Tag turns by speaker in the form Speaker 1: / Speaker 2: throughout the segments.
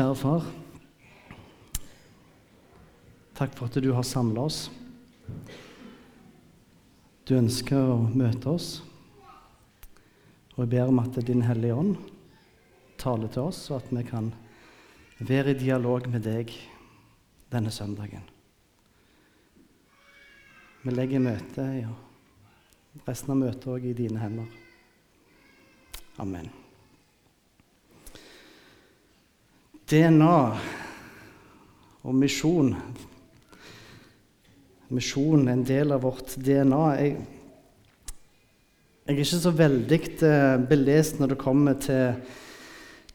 Speaker 1: Kjære far. Takk for at du har samla oss. Du ønsker å møte oss. Og jeg ber om at Din Hellige Ånd taler til oss, og at vi kan være i dialog med deg denne søndagen. Vi legger møtet, ja, resten av møtet òg i dine hender. Amen. DNA og misjon Misjon er en del av vårt DNA. Jeg, jeg er ikke så veldig eh, belest når det kommer til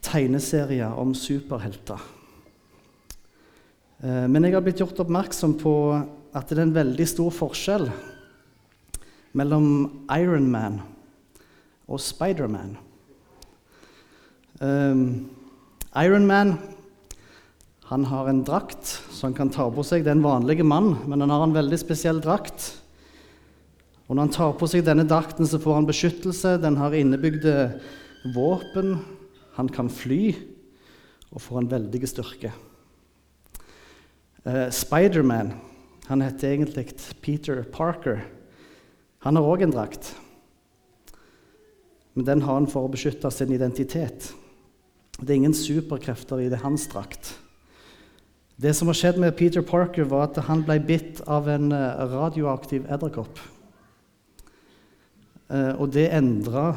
Speaker 1: tegneserier om superhelter. Eh, men jeg har blitt gjort oppmerksom på at det er en veldig stor forskjell mellom Iron Man og Spiderman. Um, Iron Man han har en drakt som han kan ta på seg. Det er en vanlig mann, men han har en veldig spesiell drakt. Og Når han tar på seg denne drakten, så får han beskyttelse. Den har innebygde våpen. Han kan fly og får en veldig styrke. Uh, Spiderman han heter egentlig Peter Parker. Han har òg en drakt, men den har han for å beskytte sin identitet. Det er ingen superkrefter i det hans drakt. Det som har skjedd med Peter Parker, var at han ble bitt av en eh, radioaktiv edderkopp. Eh, og det endra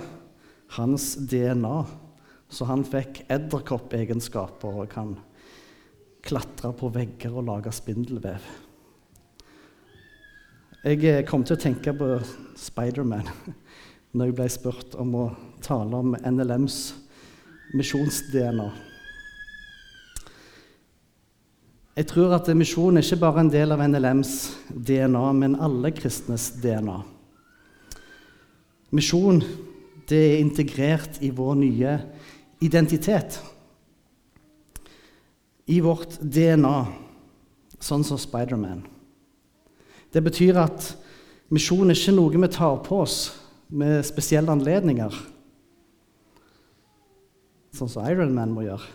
Speaker 1: hans DNA, så han fikk edderkoppegenskaper og kan klatre på vegger og lage spindelvev. Jeg eh, kom til å tenke på Spiderman når jeg ble spurt om å tale om NLMs misjons-DNA. Jeg tror at misjon er ikke bare en del av NLMs DNA, men alle kristnes DNA. Misjon det er integrert i vår nye identitet. I vårt DNA, sånn som Spiderman. Det betyr at misjon er ikke noe vi tar på oss med spesielle anledninger sånn som Ironman må gjøre.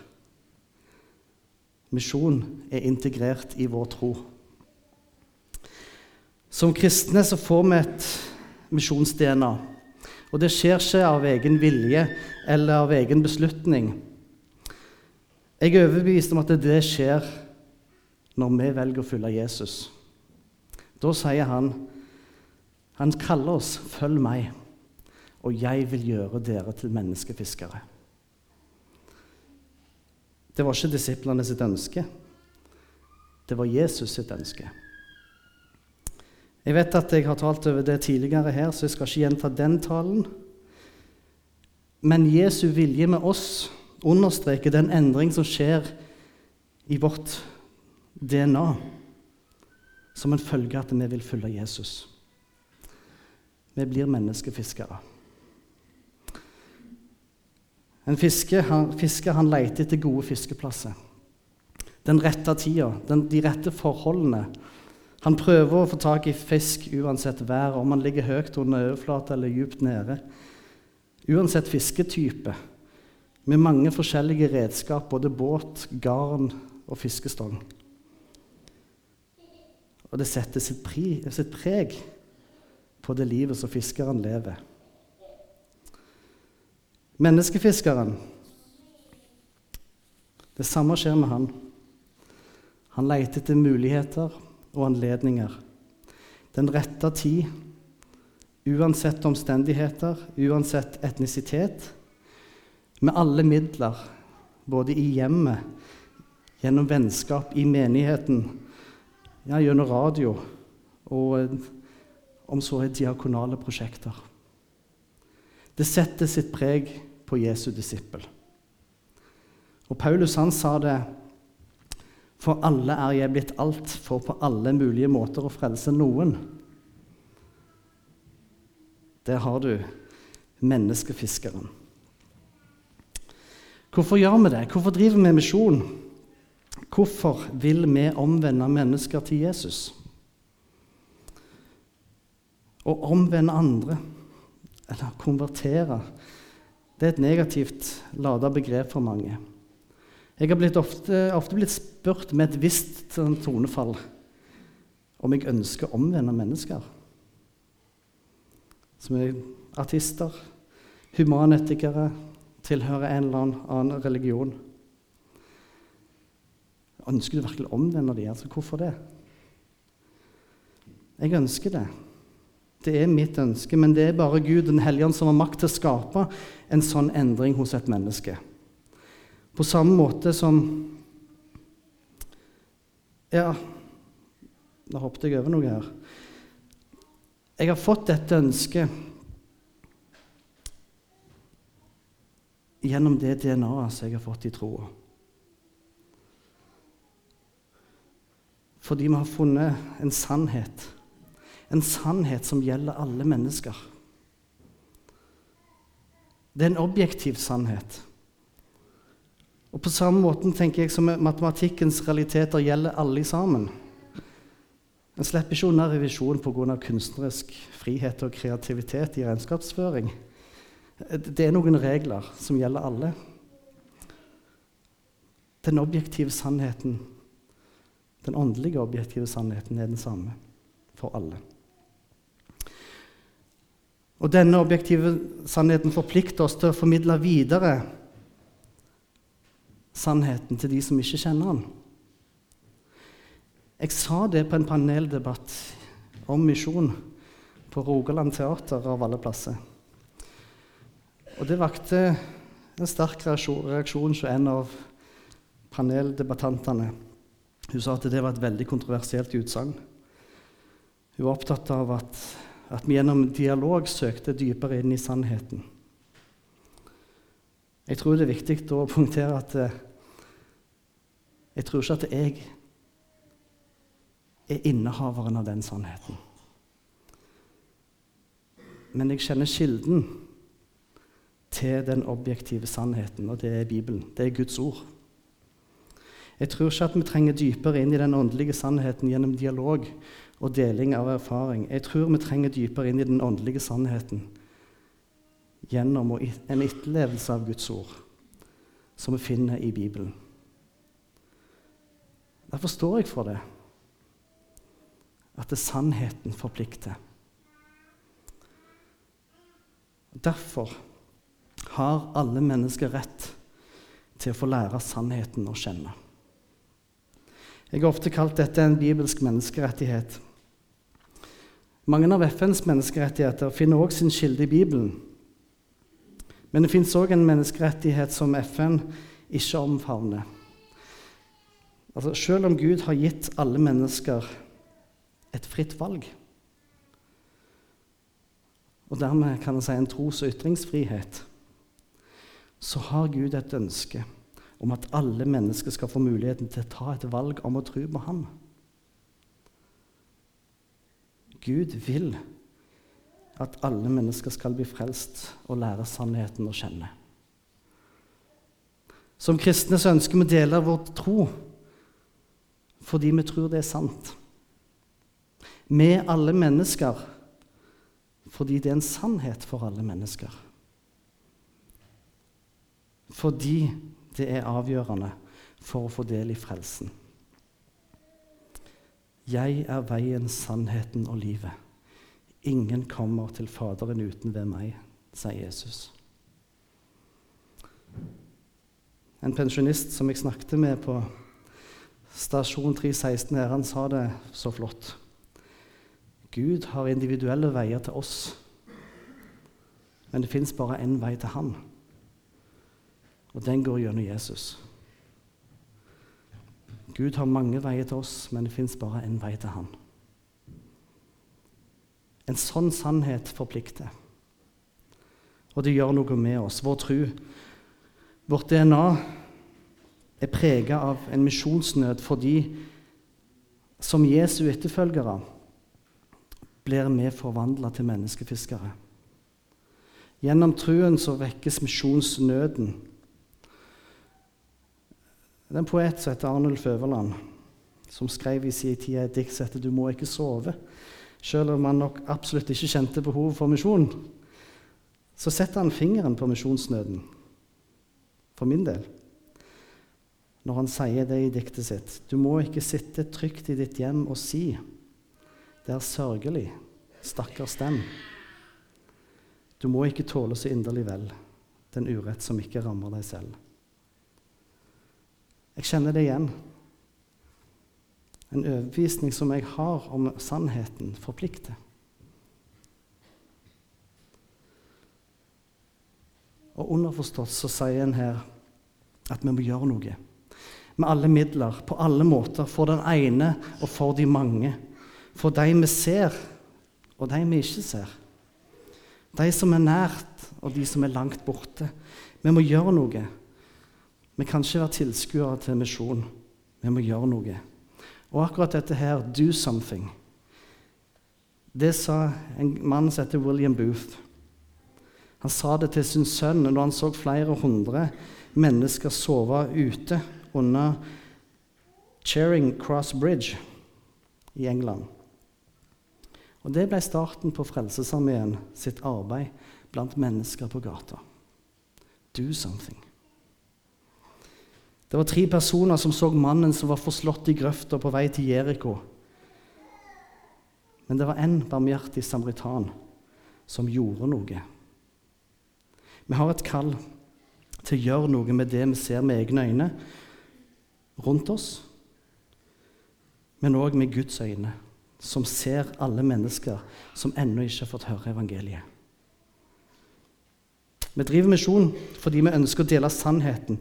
Speaker 1: Misjon er integrert i vår tro. Som kristne så får vi et misjons-DNA. Og det skjer ikke av egen vilje eller av egen beslutning. Jeg er overbevist om at det skjer når vi velger å følge Jesus. Da sier han Han kaller oss 'følg meg', og jeg vil gjøre dere til menneskefiskere. Det var ikke disiplene sitt ønske. Det var Jesus sitt ønske. Jeg vet at jeg har talt over det tidligere her, så jeg skal ikke gjenta den talen. Men Jesu vilje med oss understreker den endring som skjer i vårt DNA, som en følge av at vi vil følge Jesus. Vi blir menneskefiskere. En fisker han, fisker, han leter etter gode fiskeplasser. Den rette tida, den, de rette forholdene. Han prøver å få tak i fisk uansett vær, om han ligger høyt under overflata eller djupt nede. Uansett fisketype, med mange forskjellige redskap, både båt, garn og fiskestong. Og det setter sitt, pri, sitt preg på det livet som fiskeren lever. Menneskefiskeren Det samme skjer med han. Han leter etter muligheter og anledninger. Den rette tid, uansett omstendigheter, uansett etnisitet. Med alle midler, både i hjemmet, gjennom vennskap i menigheten, ja, gjennom radio og om så er diakonale prosjekter. Det setter sitt preg på Jesu disippel. Og Paulus han sa det For alle er jeg blitt alt, for på alle mulige måter å frelse noen. Der har du menneskefiskeren. Hvorfor gjør vi det? Hvorfor driver vi misjon? Hvorfor vil vi omvende mennesker til Jesus? Å omvende andre eller konvertere, det er et negativt lada begrep for mange. Jeg har blitt ofte, ofte, blitt spurt med et visst sånn tonefall om jeg ønsker å omvende mennesker. Som er artister, humanetikere, tilhører en eller annen religion. Ønsker du virkelig å omvende dem? Altså, hvorfor det? Jeg ønsker det. Det er mitt ønske, men det er bare Gud den hellige som har makt til å skape en sånn endring hos et menneske. På samme måte som Ja, nå hoppet jeg over noe her. Jeg har fått dette ønsket gjennom det DNA-et som jeg har fått i troa. Fordi vi har funnet en sannhet. En sannhet som gjelder alle mennesker. Det er en objektiv sannhet. Og På samme måte tenker jeg som matematikkens realiteter gjelder alle sammen. En slipper ikke unna revisjon pga. kunstnerisk frihet og kreativitet i regnskapsføring. Det er noen regler som gjelder alle. Den objektive sannheten, den åndelige objektive sannheten, er den samme for alle. Og denne objektive sannheten forplikter oss til å formidle videre sannheten til de som ikke kjenner den. Jeg sa det på en paneldebatt om misjon på Rogaland Teater, av alle plasser. Og det vakte en sterk reaksjon hos en av paneldebattantene. Hun sa at det var et veldig kontroversielt utsagn. Hun var opptatt av at, at vi gjennom dialog søkte dypere inn i sannheten. Jeg tror det er viktig å punktere at eh, jeg tror ikke at jeg er innehaveren av den sannheten. Men jeg kjenner kilden til den objektive sannheten, og det er Bibelen. Det er Guds ord. Jeg tror ikke at vi trenger dypere inn i den åndelige sannheten gjennom dialog og deling av erfaring. Jeg tror vi trenger dypere inn i den åndelige sannheten gjennom en etterlevelse av Guds ord, som vi finner i Bibelen. Derfor står jeg for det. At det sannheten forplikter. Derfor har alle mennesker rett til å få lære sannheten å kjenne. Jeg har ofte kalt dette en bibelsk menneskerettighet. Mange av FNs menneskerettigheter finner også sin kilde i Bibelen. Men det fins òg en menneskerettighet som FN ikke omfavner. Altså, selv om Gud har gitt alle mennesker et fritt valg, og dermed kan en si en tros- og ytringsfrihet, så har Gud et ønske om at alle mennesker skal få muligheten til å ta et valg om å tro på Ham. Gud vil at alle mennesker skal bli frelst og lære sannheten å kjenne. Som kristne så ønsker vi å dele vår tro fordi vi tror det er sant. Med alle mennesker fordi det er en sannhet for alle mennesker. Fordi det er avgjørende for å få del i frelsen. Jeg er veien, sannheten og livet. Ingen kommer til Faderen uten ved meg, sier Jesus. En pensjonist som jeg snakket med på Stasjon 316 her, han sa det så flott. Gud har individuelle veier til oss, men det fins bare én vei til Han. Og den går gjennom Jesus. Gud har mange veier til oss, men det fins bare én vei til Han. En sånn sannhet forplikter. Og det gjør noe med oss. Vår tro, vårt DNA, er prega av en misjonsnød fordi som Jesu etterfølgere blir vi forvandla til menneskefiskere. Gjennom truen så vekkes misjonsnøden. Det er en poet som heter Arnulf Øverland, som skrev i sin tid et dikt som heter 'Du må ikke sove'. Selv om han nok absolutt ikke kjente behov for misjon, så setter han fingeren på misjonsnøden, for min del. når han sier det i diktet sitt. Du må ikke sitte trygt i ditt hjem og si det er sørgelig, stakkars dem. Du må ikke tåle så inderlig vel den urett som ikke rammer deg selv. Jeg kjenner det igjen. En overbevisning som jeg har om sannheten, forplikter. Og underforstått så sier en her at vi må gjøre noe. Med alle midler, på alle måter, for den ene og for de mange. For de vi ser, og de vi ikke ser. De som er nært, og de som er langt borte. Vi må gjøre noe. Vi kan ikke være tilskuere til misjon. Vi må gjøre noe. Og akkurat dette her, 'do something', det sa en mann som heter William Booth. Han sa det til sin sønn når han så flere hundre mennesker sove ute under Charing Cross Bridge i England. Og Det ble starten på Frelsesarmeen sitt arbeid blant mennesker på gata. Do something. Det var tre personer som så mannen som var forslått i grøfta på vei til Jeriko. Men det var én barmhjertig samaritan som gjorde noe. Vi har et kall til å gjøre noe med det vi ser med egne øyne rundt oss, men òg med Guds øyne, som ser alle mennesker som ennå ikke har fått høre evangeliet. Vi driver misjon fordi vi ønsker å dele sannheten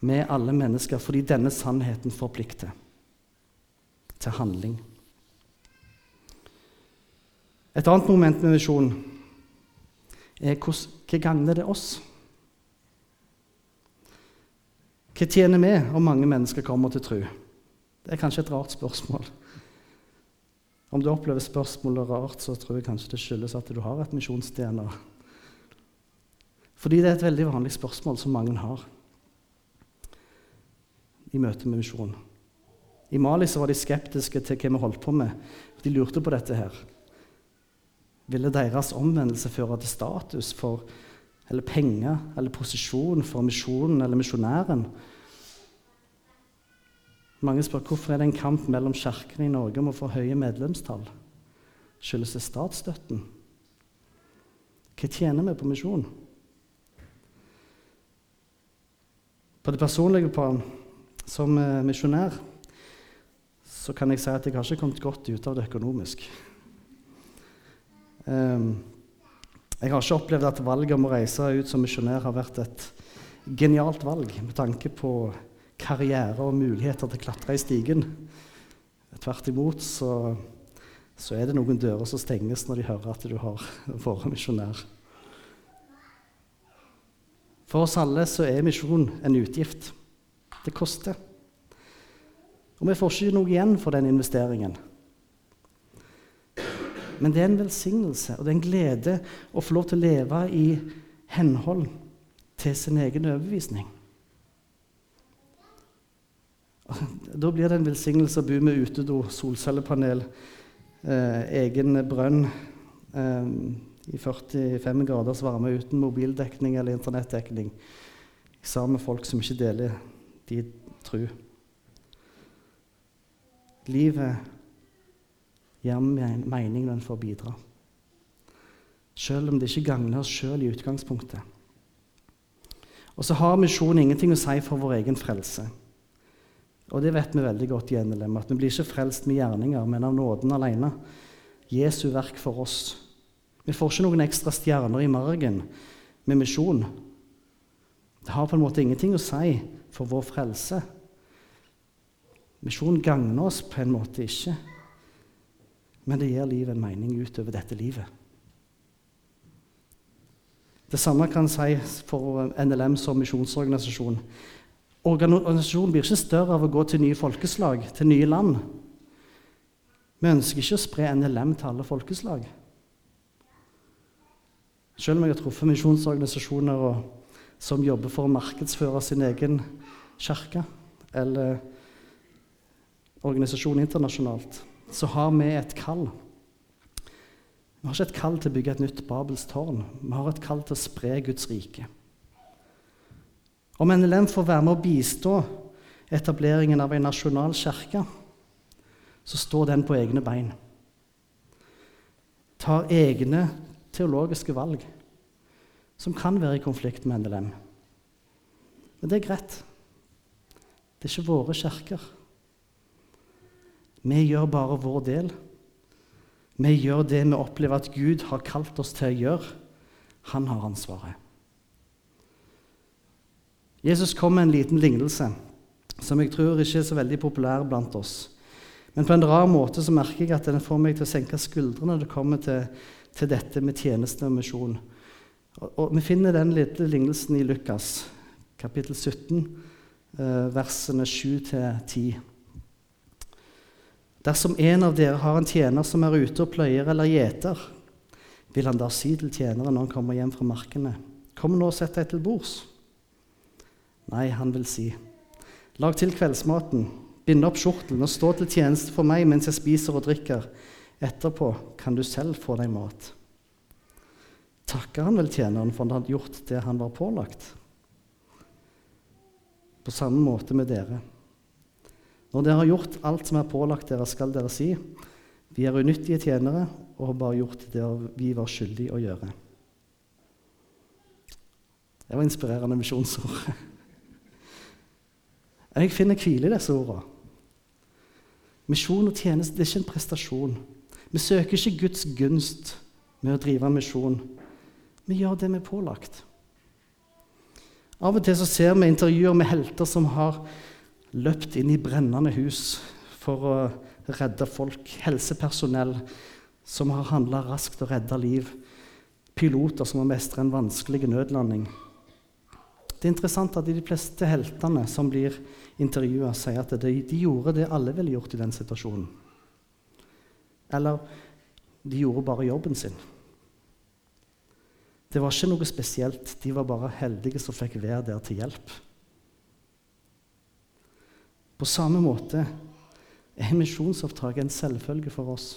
Speaker 1: med alle mennesker, fordi denne sannheten forplikter til handling. Et annet moment med visjonen er hva gagner det oss? Hva tjener vi om mange mennesker kommer til tro? Det er kanskje et rart spørsmål. Om du opplever spørsmålet rart, så tror jeg kanskje det skyldes at du har et misjons-DNA. Fordi det er et veldig vanlig spørsmål som mange har i møte med misjon. I Mali så var de skeptiske til hva vi holdt på med. De lurte på dette her. Ville deres omvendelse føre til status for, eller penger eller posisjon for misjonen eller misjonæren? Mange spør hvorfor er det en kamp mellom kirkene i Norge om å få høye medlemstall. Skyldes det statsstøtten? Hva tjener vi på misjon? På det personlige plan, som eh, misjonær, så kan jeg si at jeg har ikke kommet godt ut av det økonomisk. Ehm, jeg har ikke opplevd at valget om å reise ut som misjonær har vært et genialt valg med tanke på karriere og muligheter til å klatre i stigen. Tvert imot så, så er det noen dører som stenges når de hører at du har vært misjonær. For oss alle så er misjon en utgift. Det koster. Og vi får ikke noe igjen for den investeringen. Men det er en velsignelse og det er en glede å få lov til å leve i henhold til sin egen overbevisning. Da blir det en velsignelse å bo med utedo, solcellepanel, eh, egen brønn eh, i 45 graders varme uten mobildekning eller internettdekning, sammen med folk som ikke deler de tro. Livet gir mening når en får bidra. Selv om det ikke gagner oss sjøl i utgangspunktet. Og så har misjonen ingenting å si for vår egen frelse. Og det vet vi veldig godt i NLM, at vi blir ikke frelst med gjerninger, men av nåden alene. Jesu verk for oss. Vi får ikke noen ekstra stjerner i margen med misjon. Det har på en måte ingenting å si for vår frelse. Misjon gagner oss på en måte ikke men det gir livet en mening utover dette livet. Det samme kan si for NLM som misjonsorganisasjon. Organisasjonen blir ikke større av å gå til nye folkeslag, til nye land. Vi ønsker ikke å spre NLM til alle folkeslag. Selv om jeg har truffet misjonsorganisasjoner som jobber for å markedsføre sin egen kirke eller organisasjon internasjonalt, så har vi et kall. Vi har ikke et kall til å bygge et nytt Babels tårn. Vi har et kall til å spre Guds rike. Om NLM får være med å bistå etableringen av en nasjonal kirke, så står den på egne bein. Tar egne teologiske valg som kan være i konflikt med NLM. Men det er greit. Det er ikke våre kirker. Vi gjør bare vår del. Vi gjør det vi opplever at Gud har kalt oss til å gjøre. Han har ansvaret. Jesus kom med en liten lignelse som jeg tror ikke er så veldig populær blant oss. Men på en rar måte så merker jeg at den får meg til å senke skuldrene når det kommer til, til dette med tjeneste og misjon. Og, og Vi finner den lille lignelsen i Lukas, kapittel 17, eh, versene 7-10. Dersom en av dere har en tjener som er ute og pløyer eller gjeter, vil han da si til tjeneren når han kommer hjem fra markene, kom nå og sett deg til bords? Nei, han vil si, lag til kveldsmaten, bind opp skjortelen og stå til tjeneste for meg mens jeg spiser og drikker. Etterpå kan du selv få deg mat. Takker han vel tjeneren for han hadde gjort det han var pålagt? På samme måte med dere. Når dere har gjort alt som er pålagt dere, skal dere si:" Vi er unyttige tjenere og har bare gjort det vi var skyldige å gjøre. Det var inspirerende misjonsord. Jeg finner hvile i disse ordene. Misjon og tjeneste det er ikke en prestasjon. Vi søker ikke Guds gunst med å drive misjon. Vi gjør det vi er pålagt. Av og til så ser vi intervjuer med helter som har løpt inn i brennende hus for å redde folk. Helsepersonell som har handla raskt og redda liv. Piloter som har mestra en vanskelig nødlanding. Det er interessant at de fleste heltene som blir intervjua, sier at de, de, gjorde det alle ville gjort i den situasjonen. Eller de gjorde bare jobben sin. Det var ikke noe spesielt. De var bare heldige som fikk være der til hjelp. På samme måte er misjonsoppdraget en selvfølge for oss.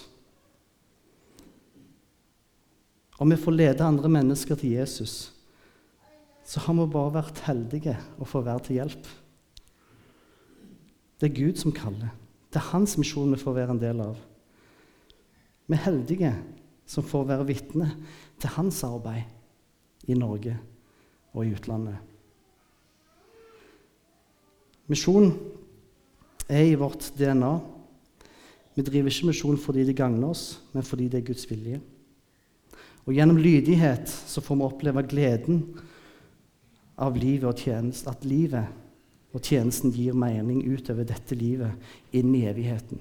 Speaker 1: Om vi får lede andre mennesker til Jesus, så har vi bare vært heldige og få være til hjelp. Det er Gud som kaller. Det er hans misjon vi får være en del av. Vi er heldige som får være vitne til hans arbeid i Norge og i utlandet. Misjon er i vårt DNA. Vi driver ikke misjon fordi det gagner oss, men fordi det er Guds vilje. Og Gjennom lydighet så får vi oppleve gleden av livet og tjenest, at livet og tjenesten gir mening utover dette livet, inn i evigheten.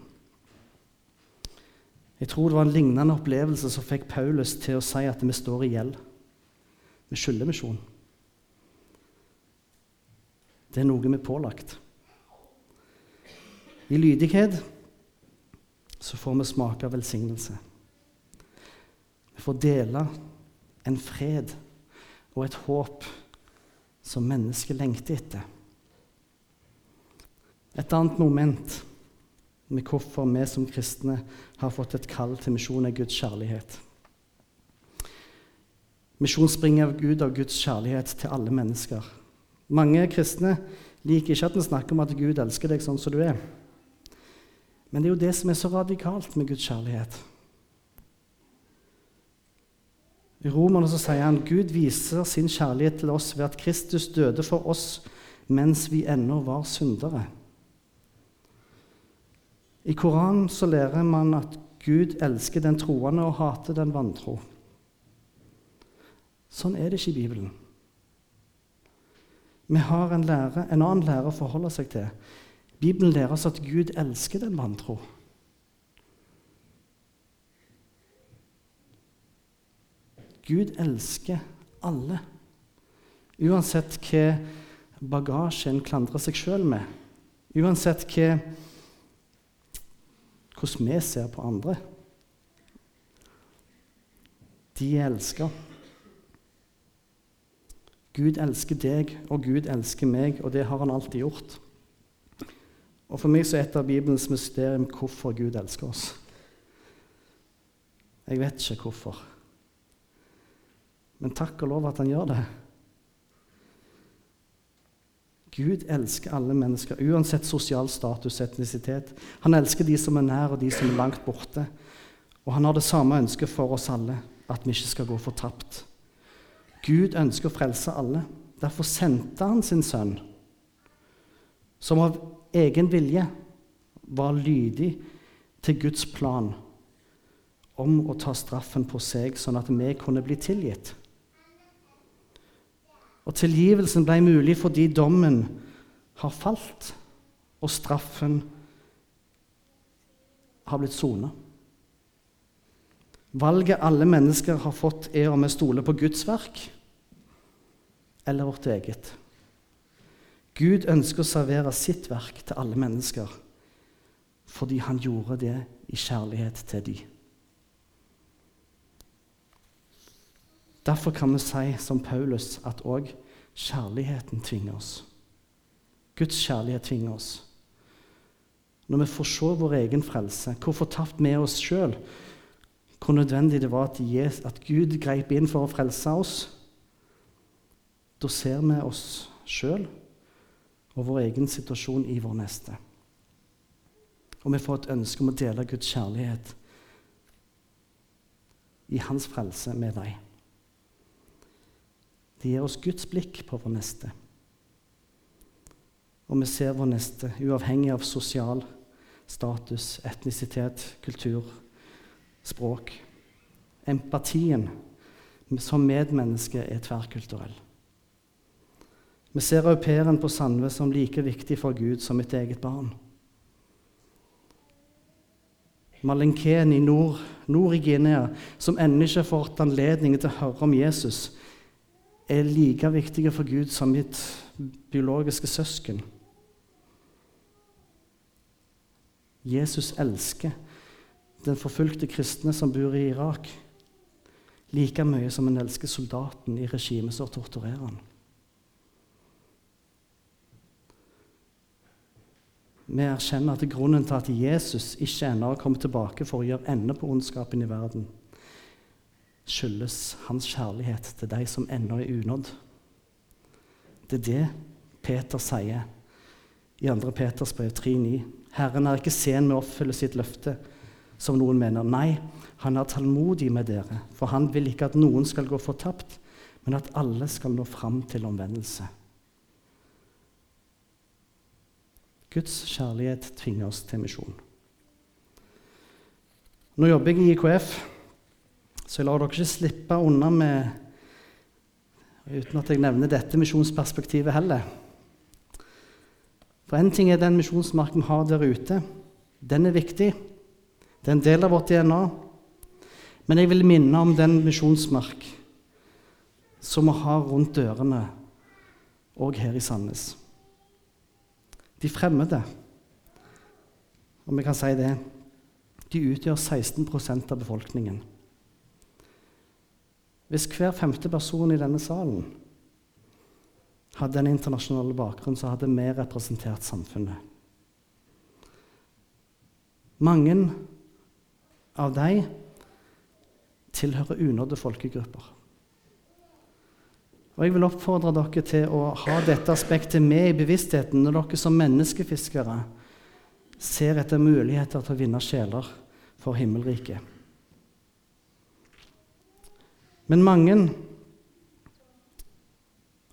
Speaker 1: Jeg tror det var en lignende opplevelse som fikk Paulus til å si at vi står i gjeld. Vi skylder misjon. Det er noe vi er pålagt. I lydighet så får vi smake av velsignelse. Vi får dele en fred og et håp som mennesket lengter etter. Et annet moment med hvorfor vi som kristne har fått et kall til misjon, er Guds kjærlighet. Misjon springer av Gud av Guds kjærlighet til alle mennesker. Mange kristne liker ikke at vi snakker om at Gud elsker deg sånn som du er. Men det er jo det som er så radikalt med Guds kjærlighet. I Romerne så sier han Gud viser sin kjærlighet til oss ved at Kristus døde for oss mens vi ennå var syndere. I Koranen så lærer man at Gud elsker den troende og hater den vantro. Sånn er det ikke i Bibelen. Vi har en, lære, en annen lære å forholde seg til. Bibelen lærer oss at Gud elsker den vantro. Gud elsker alle, uansett hva bagasje en klandrer seg sjøl med. Uansett hva, hvordan vi ser på andre. De er elska. Gud elsker deg, og Gud elsker meg, og det har han alltid gjort. Og For meg så er et av Bibelens mysterium hvorfor Gud elsker oss. Jeg vet ikke hvorfor. Men takk og lov at han gjør det. Gud elsker alle mennesker, uansett sosial status og etnisitet. Han elsker de som er nær, og de som er langt borte. Og han har det samme ønsket for oss alle, at vi ikke skal gå fortapt. Gud ønsker å frelse alle. Derfor sendte han sin sønn, som av egen vilje var lydig til Guds plan om å ta straffen på seg, sånn at vi kunne bli tilgitt. Og tilgivelsen ble mulig fordi dommen har falt, og straffen har blitt sona. Valget alle mennesker har fått, er om vi stoler på Guds verk eller vårt eget. Gud ønsker å servere sitt verk til alle mennesker fordi han gjorde det i kjærlighet til dem. Derfor kan vi si som Paulus at òg kjærligheten tvinger oss. Guds kjærlighet tvinger oss. Når vi får se vår egen frelse, hvor fortapt vi er oss sjøl, hvor nødvendig det var at Gud greip inn for å frelse oss, da ser vi oss sjøl og vår egen situasjon i vår neste. Og vi får et ønske om å dele Guds kjærlighet i hans frelse med deg. Det gir oss Guds blikk på vår neste. Og vi ser vår neste uavhengig av sosial status, etnisitet, kultur, språk. Empatien som medmenneske er tverrkulturell. Vi ser au pairen på Sandve som like viktig for Gud som mitt eget barn. Malenken i nord, nord i Guinea, som ennå ikke har fått anledning til å høre om Jesus, er like viktige for Gud som mitt biologiske søsken. Jesus elsker den forfulgte kristne som bor i Irak, like mye som en elsker soldaten i regimet som torturerer han. Vi erkjenner at grunnen til at Jesus ikke ennå har kommet tilbake for å gjøre ende på ondskapen i verden, skyldes hans kjærlighet til de som ennå er unådd. Det er det Peter sier i 2. Peters brev 3,9. Herren er ikke sen med å oppfylle sitt løfte, som noen mener. Nei, han er tålmodig med dere, for han vil ikke at noen skal gå fortapt, men at alle skal nå fram til omvendelse. Guds kjærlighet tvinger oss til misjon. Nå jobber jeg i IKF. Så jeg lar dere ikke slippe unna med uten at jeg nevner dette misjonsperspektivet heller. For én ting er den misjonsmarken vi har der ute. Den er viktig. Det er en del av vårt DNA. Men jeg vil minne om den misjonsmark som vi har rundt dørene òg her i Sandnes. De fremmede, om vi kan si det, de utgjør 16% av befolkningen. Hvis hver femte person i denne salen hadde en internasjonal bakgrunn, så hadde vi representert samfunnet. Mange av dem tilhører unådde folkegrupper. Og Jeg vil oppfordre dere til å ha dette aspektet med i bevisstheten når dere som menneskefiskere ser etter muligheter til å vinne sjeler for himmelriket. Men mange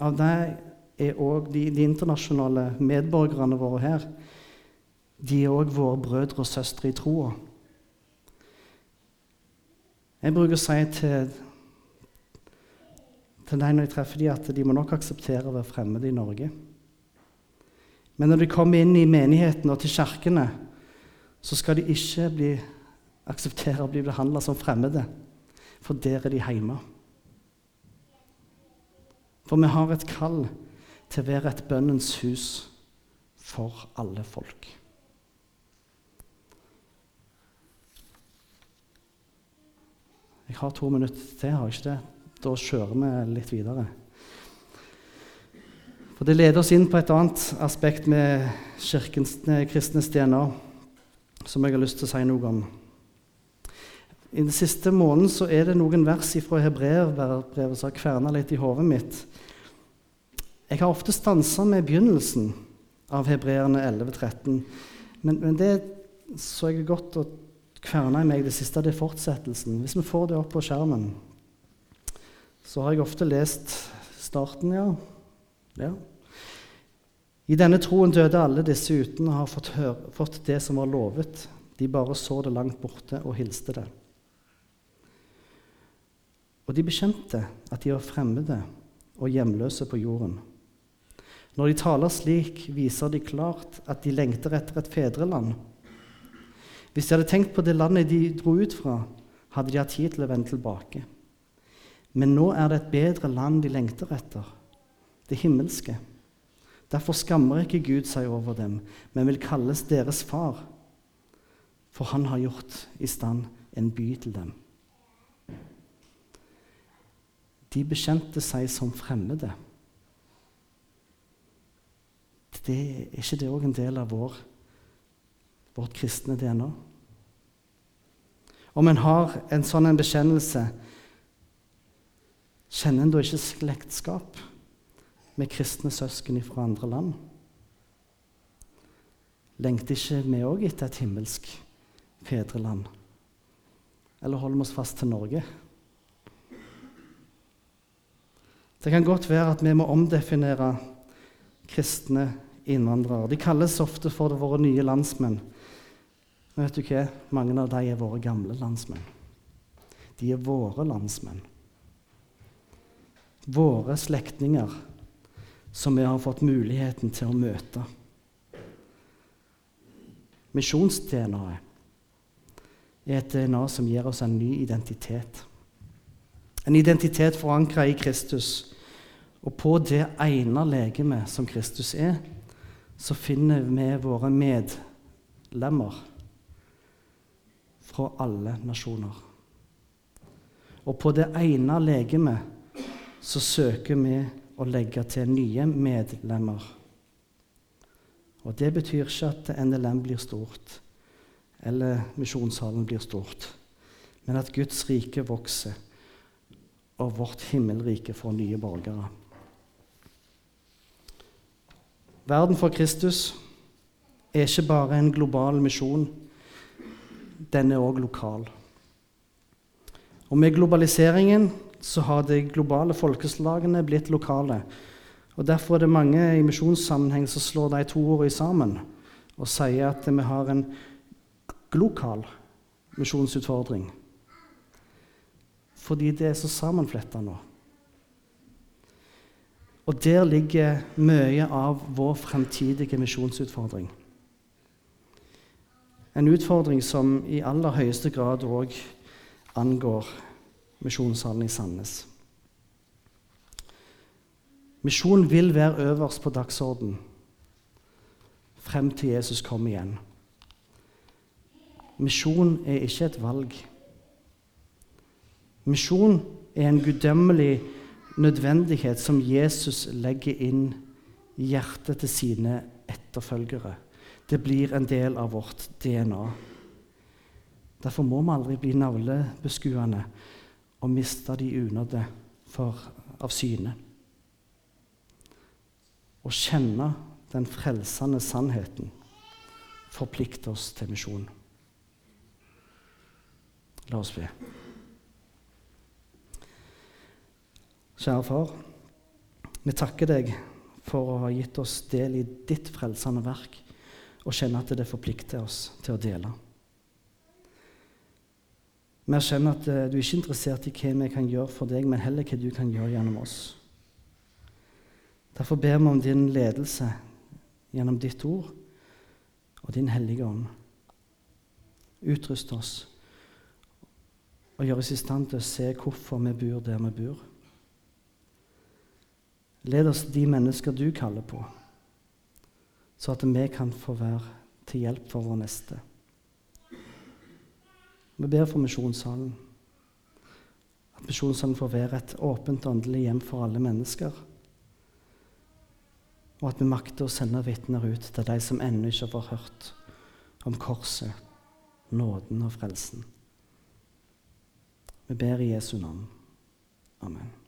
Speaker 1: av de er òg de, de, internasjonale medborgerne våre her. De er òg våre brødre og søstre i troa. Jeg bruker å si til, til dem når jeg treffer dem, at de må nok akseptere å være fremmede i Norge. Men når de kommer inn i menigheten og til kirkene, så skal de ikke bli, akseptere å bli behandla som fremmede for der er de hjemme. For vi har et kall til å være et bønnens hus for alle folk. Jeg har to minutter til, har jeg ikke det? Da kjører vi litt videre. For Det leder oss inn på et annet aspekt med kirkens kristne stjerner som jeg har lyst til å si noe om. I den siste måneden så er det noen vers fra hebreerbrevet som har kverna litt i hodet mitt. Jeg har ofte stansa med begynnelsen av Hebreerne 11-13, men, men, det så jeg godt å kverne i meg det siste, det er fortsettelsen. Hvis vi får det opp på skjermen, så har jeg ofte lest starten, ja. ja. I denne troen døde alle disse uten å ha fått, høre, fått det som var lovet. De bare så det langt borte og hilste det. Og de bekjente at de var fremmede og hjemløse på jorden. Når de taler slik, viser de klart at de lengter etter et fedreland. Hvis de hadde tenkt på det landet de dro ut fra, hadde de hatt tid til å vende tilbake. Men nå er det et bedre land de lengter etter, det himmelske. Derfor skammer ikke Gud seg over dem, men vil kalles deres far, for han har gjort i stand en by til dem. De bekjente seg som fremmede det, er ikke det òg en del av vår, vårt kristne DNA? Om en har en sånn en bekjennelse, kjenner en da ikke slektskap med kristne søsken fra andre land? Lengter ikke vi òg etter et himmelsk fedreland? Eller holder vi oss fast til Norge? Det kan godt være at vi må omdefinere kristne innvandrere. De kalles ofte for våre nye landsmenn. Men vet du hva? Mange av dem er våre gamle landsmenn. De er våre landsmenn. Våre slektninger som vi har fått muligheten til å møte. Misjons-DNA-et er et DNA som gir oss en ny identitet. En identitet forankra i Kristus. Og på det ene legemet som Kristus er, så finner vi våre medlemmer fra alle nasjoner. Og på det ene legemet så søker vi å legge til nye medlemmer. Og Det betyr ikke at NLM blir stort, eller Misjonssalen blir stort, men at Guds rike vokser, og vårt himmelrike får nye borgere. Verden for Kristus er ikke bare en global misjon, den er òg lokal. Og Med globaliseringen så har de globale folkeslagene blitt lokale. Og Derfor er det mange i misjonssammenheng som slår de to ordene sammen og sier at vi har en glokal misjonsutfordring. Fordi det er så sammenfletta nå. Og der ligger mye av vår fremtidige misjonsutfordring. En utfordring som i aller høyeste grad òg angår misjonssalen i Sandnes. Misjon vil være øverst på dagsorden frem til Jesus kommer igjen. Misjon er ikke et valg. Misjon er en guddømmelig nødvendighet som Jesus legger inn i hjertet til sine etterfølgere. Det blir en del av vårt DNA. Derfor må vi aldri bli navlebeskuende og miste de unådde av syne. Å kjenne den frelsende sannheten forplikter oss til misjon. La oss be. Kjære far, vi takker deg for å ha gitt oss del i ditt frelsende verk og kjenne at det forplikter oss til å dele. Vi erkjenner at eh, du er ikke interessert i hva vi kan gjøre for deg, men heller hva du kan gjøre gjennom oss. Derfor ber vi om din ledelse gjennom ditt ord og din hellige ånd. Utrust oss og gjør oss i stand til å se hvorfor vi bor der vi bor. Led oss de mennesker du kaller på, så at vi kan få være til hjelp for vår neste. Vi ber for Misjonssalen. At Misjonssalen får være et åpent åndelig hjem for alle mennesker. Og at vi makter å sende vitner ut til de som ennå ikke har hørt om korset, nåden og frelsen. Vi ber i Jesu navn. Amen.